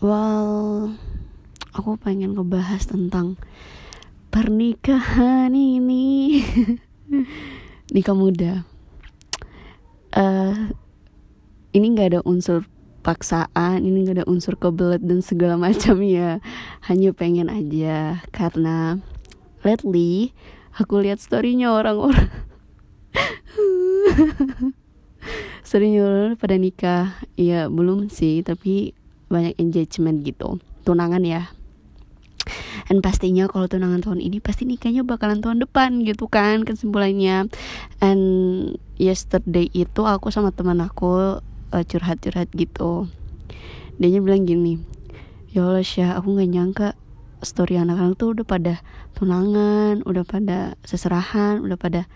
well aku pengen ngebahas tentang pernikahan ini. Nikah muda. Uh, ini nggak ada unsur paksaan ini nggak ada unsur kebelet dan segala macam ya. Hanya pengen aja karena lately aku lihat storynya orang-orang. Storynya pada nikah. Ya belum sih tapi banyak engagement gitu. Tunangan ya. Dan pastinya kalau tunangan tahun ini pasti nikahnya bakalan tahun depan gitu kan kesimpulannya. And yesterday itu aku sama teman aku uh, curhat-curhat gitu. Dia bilang gini ya Allah Syah aku nggak nyangka story anak-anak tuh udah pada tunangan udah pada seserahan udah pada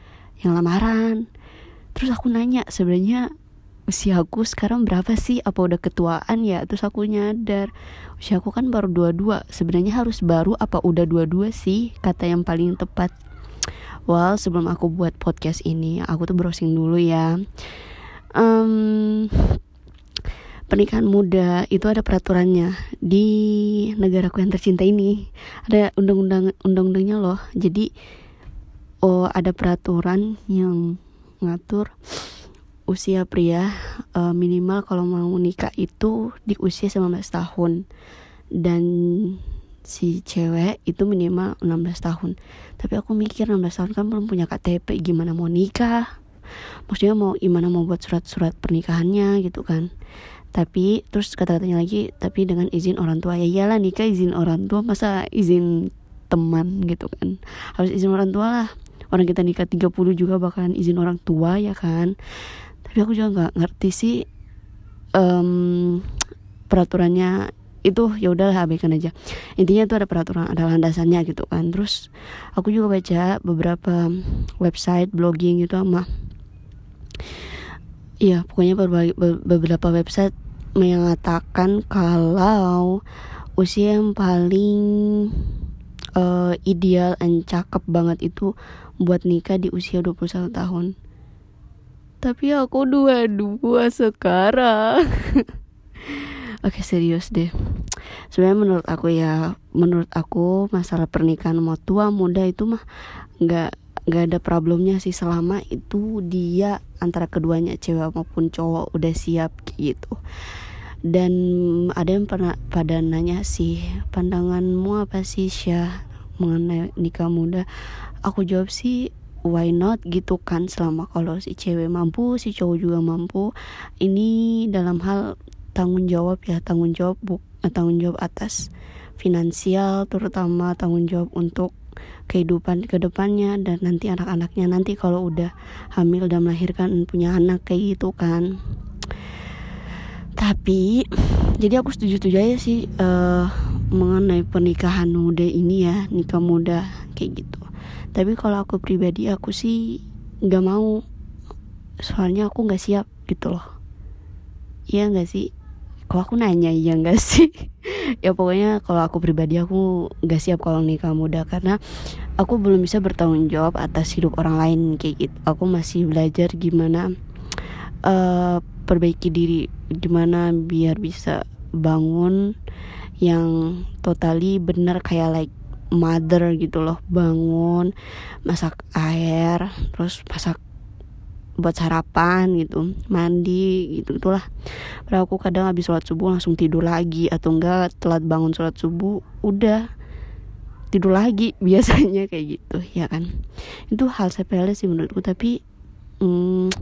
yang lamaran. Terus aku nanya sebenarnya usia aku sekarang berapa sih? Apa udah ketuaan ya? Terus aku nyadar. Usia aku kan baru dua-dua. Sebenarnya harus baru apa udah dua-dua sih? Kata yang paling tepat. Well sebelum aku buat podcast ini aku tuh browsing dulu ya. Um, pernikahan muda itu ada peraturannya di negaraku yang tercinta ini. Ada undang-undang undang-undangnya loh. Jadi oh ada peraturan yang ngatur usia pria uh, minimal kalau mau nikah itu di usia 19 tahun. Dan si cewek itu minimal 16 tahun. Tapi aku mikir 16 tahun kan belum punya KTP gimana mau nikah? Maksudnya mau gimana mau buat surat-surat pernikahannya gitu kan. Tapi terus kata-katanya lagi tapi dengan izin orang tua. Ya iyalah nikah izin orang tua masa izin teman gitu kan. Harus izin orang tua lah. Orang kita nikah 30 juga bakalan izin orang tua ya kan tapi aku juga nggak ngerti sih um, peraturannya itu ya udahlah abaikan aja. Intinya itu ada peraturan ada landasannya gitu kan. Terus aku juga baca beberapa website blogging gitu sama Iya, pokoknya beberapa website mengatakan kalau usia yang paling uh, ideal dan cakep banget itu buat nikah di usia 21 tahun tapi aku dua-dua sekarang. Oke serius deh. Sebenarnya menurut aku ya Menurut aku masalah pernikahan mau tua muda itu mah nggak nggak ada problemnya sih selama itu dia antara keduanya cewek maupun cowok udah siap gitu. Dan ada yang pernah pada nanya sih pandanganmu apa sih Syah mengenai nikah muda? Aku jawab sih why not gitu kan selama kalau si cewek mampu si cowok juga mampu. Ini dalam hal tanggung jawab ya tanggung jawab bu eh, tanggung jawab atas finansial terutama tanggung jawab untuk kehidupan ke depannya dan nanti anak-anaknya. Nanti kalau udah hamil dan melahirkan punya anak kayak gitu kan. Tapi jadi aku setuju-setuju aja sih uh, mengenai pernikahan muda ini ya nikah muda kayak gitu tapi kalau aku pribadi aku sih nggak mau. Soalnya aku nggak siap gitu loh. Iya nggak sih? Kalau aku nanya iya nggak sih? Ya pokoknya kalau aku pribadi aku nggak siap kalau nikah muda. Karena aku belum bisa bertanggung jawab atas hidup orang lain kayak gitu. Aku masih belajar gimana uh, perbaiki diri. Gimana biar bisa bangun yang totally benar kayak like mother gitu loh bangun masak air terus masak buat sarapan gitu mandi gitu itulah Padahal aku kadang habis sholat subuh langsung tidur lagi atau enggak telat bangun sholat subuh udah tidur lagi biasanya kayak gitu ya kan. Itu hal sepele sih menurutku tapi hmm,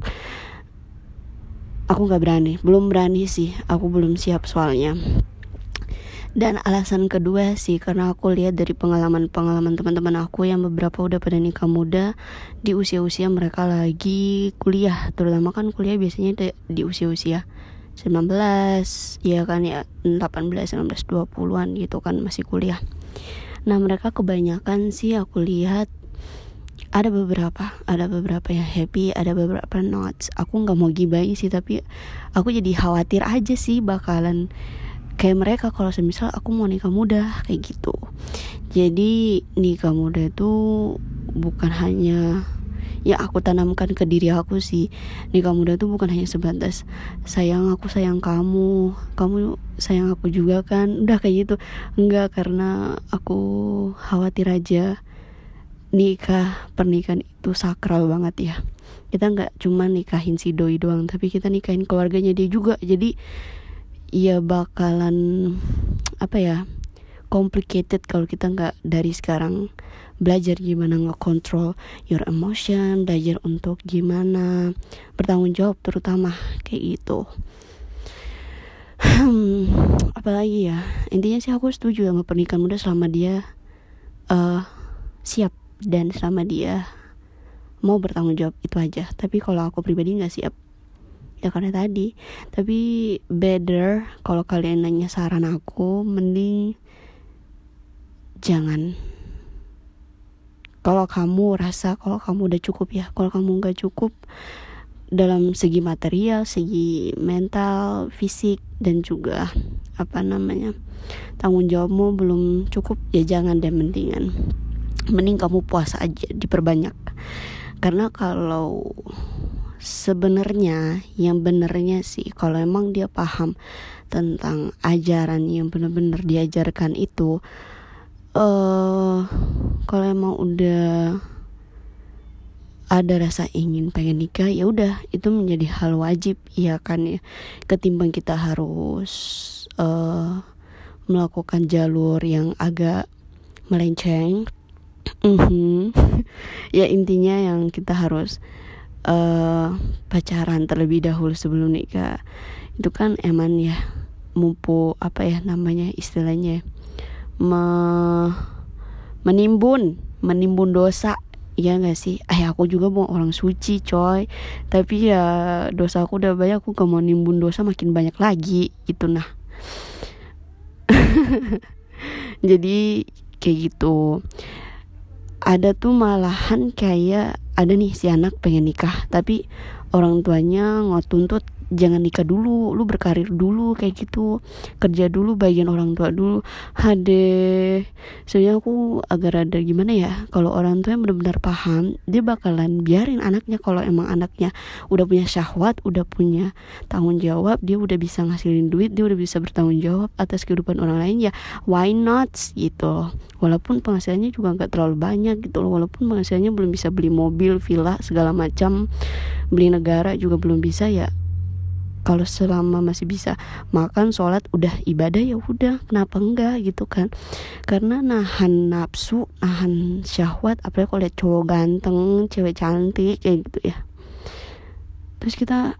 aku nggak berani belum berani sih aku belum siap soalnya dan alasan kedua sih karena aku lihat dari pengalaman-pengalaman teman-teman aku yang beberapa udah pada nikah muda di usia-usia mereka lagi kuliah. Terutama kan kuliah biasanya di, di usia-usia 19 ya kan ya 18 19 20-an gitu kan masih kuliah. Nah mereka kebanyakan sih aku lihat ada beberapa ada beberapa yang happy ada beberapa not. Aku nggak mau gibahin sih tapi aku jadi khawatir aja sih bakalan kayak mereka kalau semisal aku mau nikah muda kayak gitu. Jadi nikah muda itu bukan hanya ya aku tanamkan ke diri aku sih. Nikah muda tuh bukan hanya sebatas sayang aku sayang kamu kamu sayang aku juga kan? Udah kayak gitu. Enggak karena aku khawatir aja nikah pernikahan itu sakral banget ya. Kita nggak cuma nikahin si doi doang tapi kita nikahin keluarganya dia juga. Jadi ya bakalan apa ya complicated kalau kita nggak dari sekarang belajar gimana ngekontrol your emotion belajar untuk gimana bertanggung jawab terutama kayak gitu. Hmm, apalagi ya intinya sih aku setuju sama pernikahan muda selama dia uh, siap dan selama dia mau bertanggung jawab itu aja. Tapi kalau aku pribadi nggak siap ya karena tadi. Tapi better kalau kalian nanya saran aku mending jangan. Kalau kamu rasa kalau kamu udah cukup ya kalau kamu nggak cukup dalam segi material segi mental fisik dan juga apa namanya tanggung jawabmu belum cukup ya jangan deh mendingan. Mending kamu puasa aja diperbanyak. Karena kalau sebenarnya yang benernya sih kalau emang dia paham tentang ajaran yang benar-benar diajarkan itu eh uh, kalau emang udah ada rasa ingin pengen nikah ya udah itu menjadi hal wajib ya kan ya ketimbang kita harus uh, melakukan jalur yang agak melenceng mm-hmm. ya intinya yang kita harus uh, pacaran terlebih dahulu sebelum nikah. Itu kan eman ya mumpu apa ya namanya istilahnya Me, menimbun menimbun dosa. Ya gak sih? Eh aku juga mau orang suci coy. Tapi ya dosa aku udah banyak aku gak mau nimbun dosa makin banyak lagi gitu nah. Jadi kayak gitu ada tuh malahan kayak ada nih si anak pengen nikah tapi orang tuanya ngotuntut jangan nikah dulu lu berkarir dulu kayak gitu. Kerja dulu bagian orang tua dulu. Hade sebenarnya aku agak rada gimana ya kalau orang tua yang benar-benar paham dia bakalan biarin anaknya. Kalau emang anaknya udah punya syahwat udah punya tanggung jawab dia udah bisa ngasilin duit dia udah bisa bertanggung jawab atas kehidupan orang lain ya why not gitu walaupun penghasilannya juga nggak terlalu banyak gitu loh. Walaupun penghasilannya belum bisa beli mobil villa segala macam beli negara juga belum bisa ya kalau selama masih bisa makan sholat udah ibadah ya udah. Kenapa enggak? Gitu kan. Karena nahan nafsu nahan syahwat apalagi kalau lihat cowok ganteng cewek cantik kayak gitu ya. Terus kita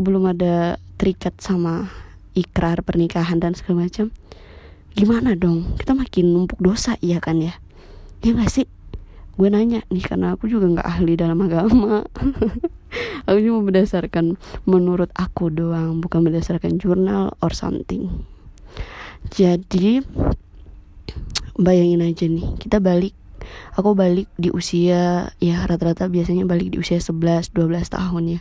belum ada terikat sama ikrar pernikahan dan segala macam. Gimana dong? Kita makin numpuk dosa iya kan ya? Ya gak sih? Gue nanya nih karena aku juga nggak ahli dalam agama aku cuma berdasarkan menurut aku doang bukan berdasarkan jurnal or something. Jadi bayangin aja nih kita balik aku balik di usia ya rata-rata biasanya balik di usia 11 12 tahun ya.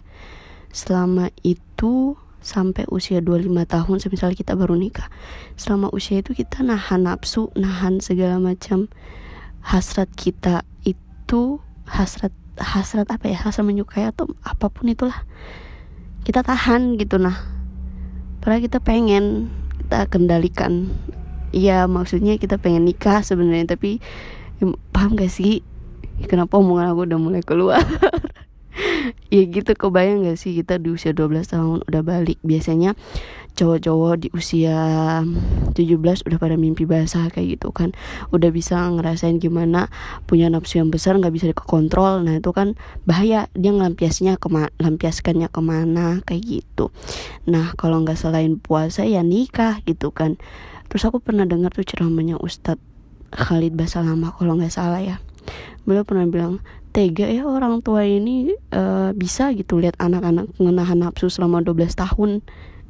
Selama itu sampai usia 25 tahun misalnya kita baru nikah selama usia itu kita nahan nafsu nahan segala macam hasrat kita itu hasrat hasrat apa ya hasrat menyukai atau apa pun itulah. Kita tahan gitu nah. Padahal kita pengen kita kendalikan. Ya maksudnya kita pengen nikah sebenarnya tapi ya, paham gak sih? Kenapa omongan aku udah mulai keluar ya gitu kebayang gak sih kita di usia 12 tahun udah balik? Biasanya cowok-cowok di usia 17 udah pada mimpi basah kayak gitu kan. Udah bisa ngerasain gimana punya nafsu yang besar nggak bisa dikontrol nah itu kan bahaya. Dia ngelampiasnya kema lampiaskannya ke mana? Kayak gitu. Nah kalau nggak selain puasa ya nikah gitu kan. Terus aku pernah dengar tuh ceramahnya Ustadz Khalid Basalamah kalau nggak salah ya beliau pernah bilang tega ya orang tua ini uh, bisa gitu lihat anak-anak ngenahan nafsu selama 12 tahun.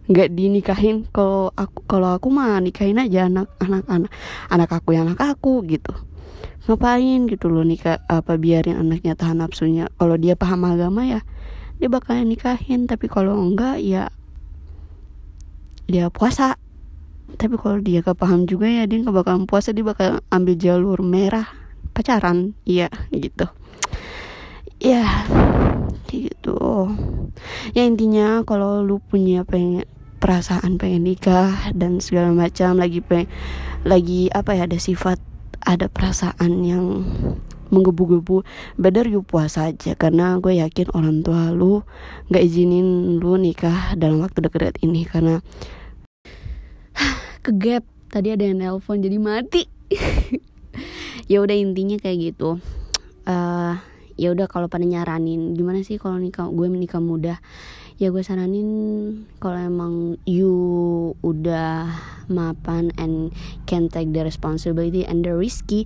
Nggak dinikahin kalau aku kalau aku mah nikahin aja anak anak anak anak aku yang anak aku gitu. Ngapain gitu loh nikah apa biarin anaknya tahan nafsunya. Kalau dia paham agama ya dia bakalan nikahin. Tapi kalau enggak ya dia puasa. Tapi kalau dia gak paham juga ya dia gak bakalan puasa dia bakal ambil jalur merah pacaran. Iya gitu. Ya gitu. Ya intinya kalau lu punya pengen perasaan pengen nikah dan segala macam lagi pengen lagi apa ya ada sifat ada perasaan yang menggebu-gebu better you puasa aja. Karena gue yakin orang tua lu nggak izinin lu nikah dalam waktu dekat ini karena ke gap tadi ada yang nelpon jadi mati ya udah intinya kayak gitu. Uh, ya udah kalau pada nyaranin gimana sih kalau nikah gue menikah muda? Ya gue saranin kalau emang you udah mapan and can take the responsibility and the risky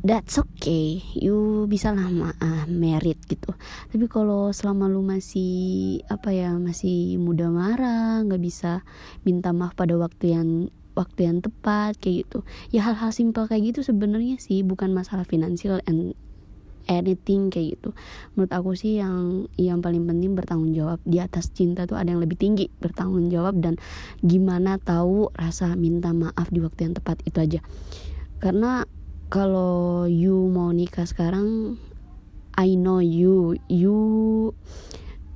that's okay. You bisa lah uh, merit gitu. Tapi kalau selama lu masih apa ya masih muda marah nggak bisa minta maaf pada waktu yang waktu yang tepat kayak gitu. Ya hal-hal simpel kayak gitu sebenarnya sih bukan masalah finansial and anything kayak gitu. Menurut aku sih yang yang paling penting bertanggung jawab. Di atas cinta tuh ada yang lebih tinggi bertanggung jawab dan gimana tahu rasa minta maaf di waktu yang tepat itu aja. Karena kalau you mau nikah sekarang I know you you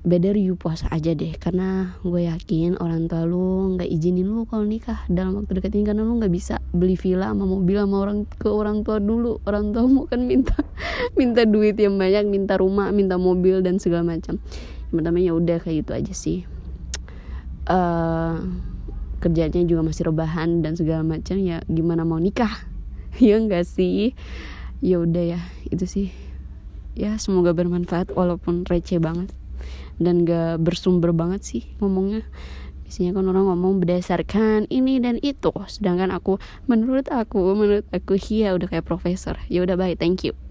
better you puasa aja deh karena gue yakin orang tua lu nggak izinin lu kalau nikah. Dalam waktu dekat ini karena lu nggak bisa beli villa sama mobil sama orang ke orang tua dulu. Orang tua mau kan minta minta duit yang banyak minta rumah minta mobil dan segala macam. Yang pertama ya udah kayak gitu aja sih. Uh, kerjanya juga masih rebahan dan segala macam ya gimana mau nikah? Ya enggak sih? Ya udah ya itu sih. Ya semoga bermanfaat walaupun receh banget dan gak bersumber banget sih ngomongnya. Biasanya kan orang ngomong berdasarkan ini dan itu. Sedangkan aku menurut aku menurut aku iya udah kayak profesor. Ya udah bye thank you